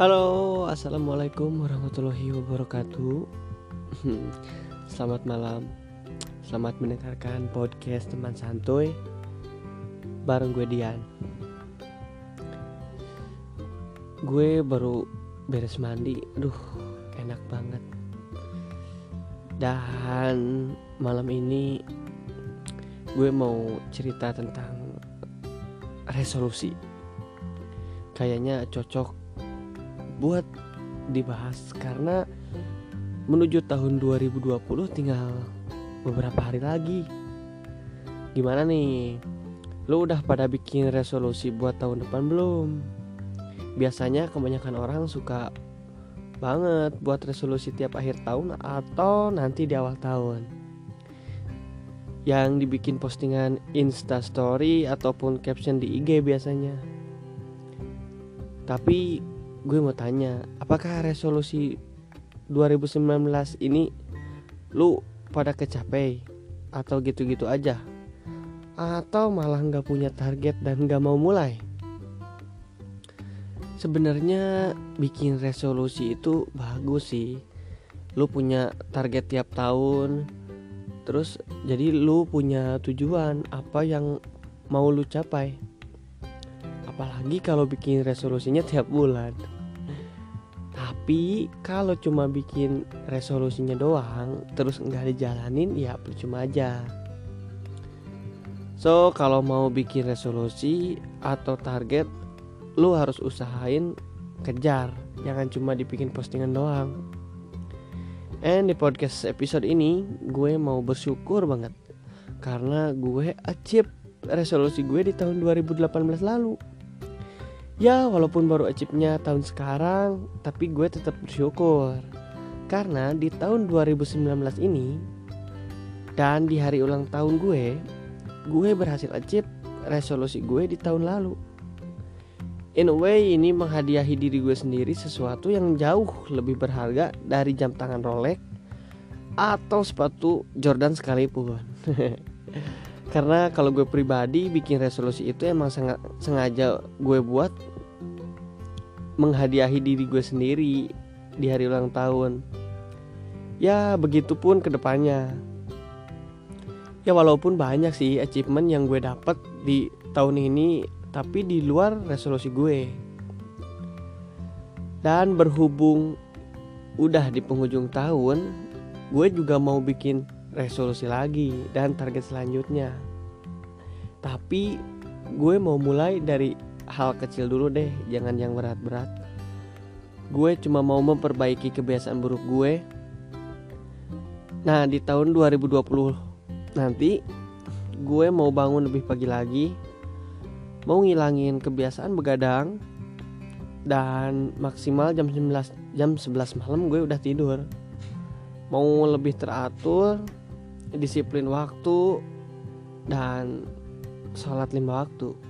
Halo, assalamualaikum warahmatullahi wabarakatuh. Selamat malam, selamat mendengarkan podcast teman santuy bareng gue Dian. Gue baru beres mandi, duh enak banget. Dan malam ini gue mau cerita tentang resolusi. Kayaknya cocok buat dibahas karena menuju tahun 2020 tinggal beberapa hari lagi. Gimana nih? Lu udah pada bikin resolusi buat tahun depan belum? Biasanya kebanyakan orang suka banget buat resolusi tiap akhir tahun atau nanti di awal tahun. Yang dibikin postingan Insta story ataupun caption di IG biasanya. Tapi gue mau tanya, apakah resolusi 2019 ini lu pada kecapai atau gitu-gitu aja? Atau malah nggak punya target dan nggak mau mulai? Sebenarnya bikin resolusi itu bagus sih. Lu punya target tiap tahun, terus jadi lu punya tujuan apa yang mau lu capai apalagi kalau bikin resolusinya tiap bulan. Tapi kalau cuma bikin resolusinya doang terus nggak dijalanin ya percuma aja. So kalau mau bikin resolusi atau target lu harus usahain kejar. Jangan cuma dibikin postingan doang. And di podcast episode ini gue mau bersyukur banget. Karena gue achieve resolusi gue di tahun 2018 lalu Ya walaupun baru achieve-nya tahun sekarang Tapi gue tetap bersyukur. Karena di tahun 2019 ini Dan di hari ulang tahun gue Gue berhasil achieve resolusi gue di tahun lalu. In a way ini menghadiahi diri gue sendiri sesuatu yang jauh lebih berharga dari jam tangan Rolex Atau sepatu Jordan sekalipun. Karena kalau gue pribadi bikin resolusi itu emang sengaja gue buat menghadiahi diri gue sendiri di hari ulang tahun. Ya begitupun ke depannya. Ya walaupun banyak sih achievement yang gue dapat di tahun ini, tapi di luar resolusi gue. Dan berhubung udah di penghujung tahun, gue juga mau bikin resolusi lagi dan target selanjutnya. Tapi gue mau mulai dari hal kecil dulu deh, jangan yang berat-berat. Gue cuma mau memperbaiki kebiasaan buruk gue. Nah, di tahun 2020 nanti gue mau bangun lebih pagi lagi. Mau ngilangin kebiasaan begadang dan maksimal jam 11 jam 11 malam gue udah tidur. Mau lebih teratur, disiplin waktu dan sholat lima waktu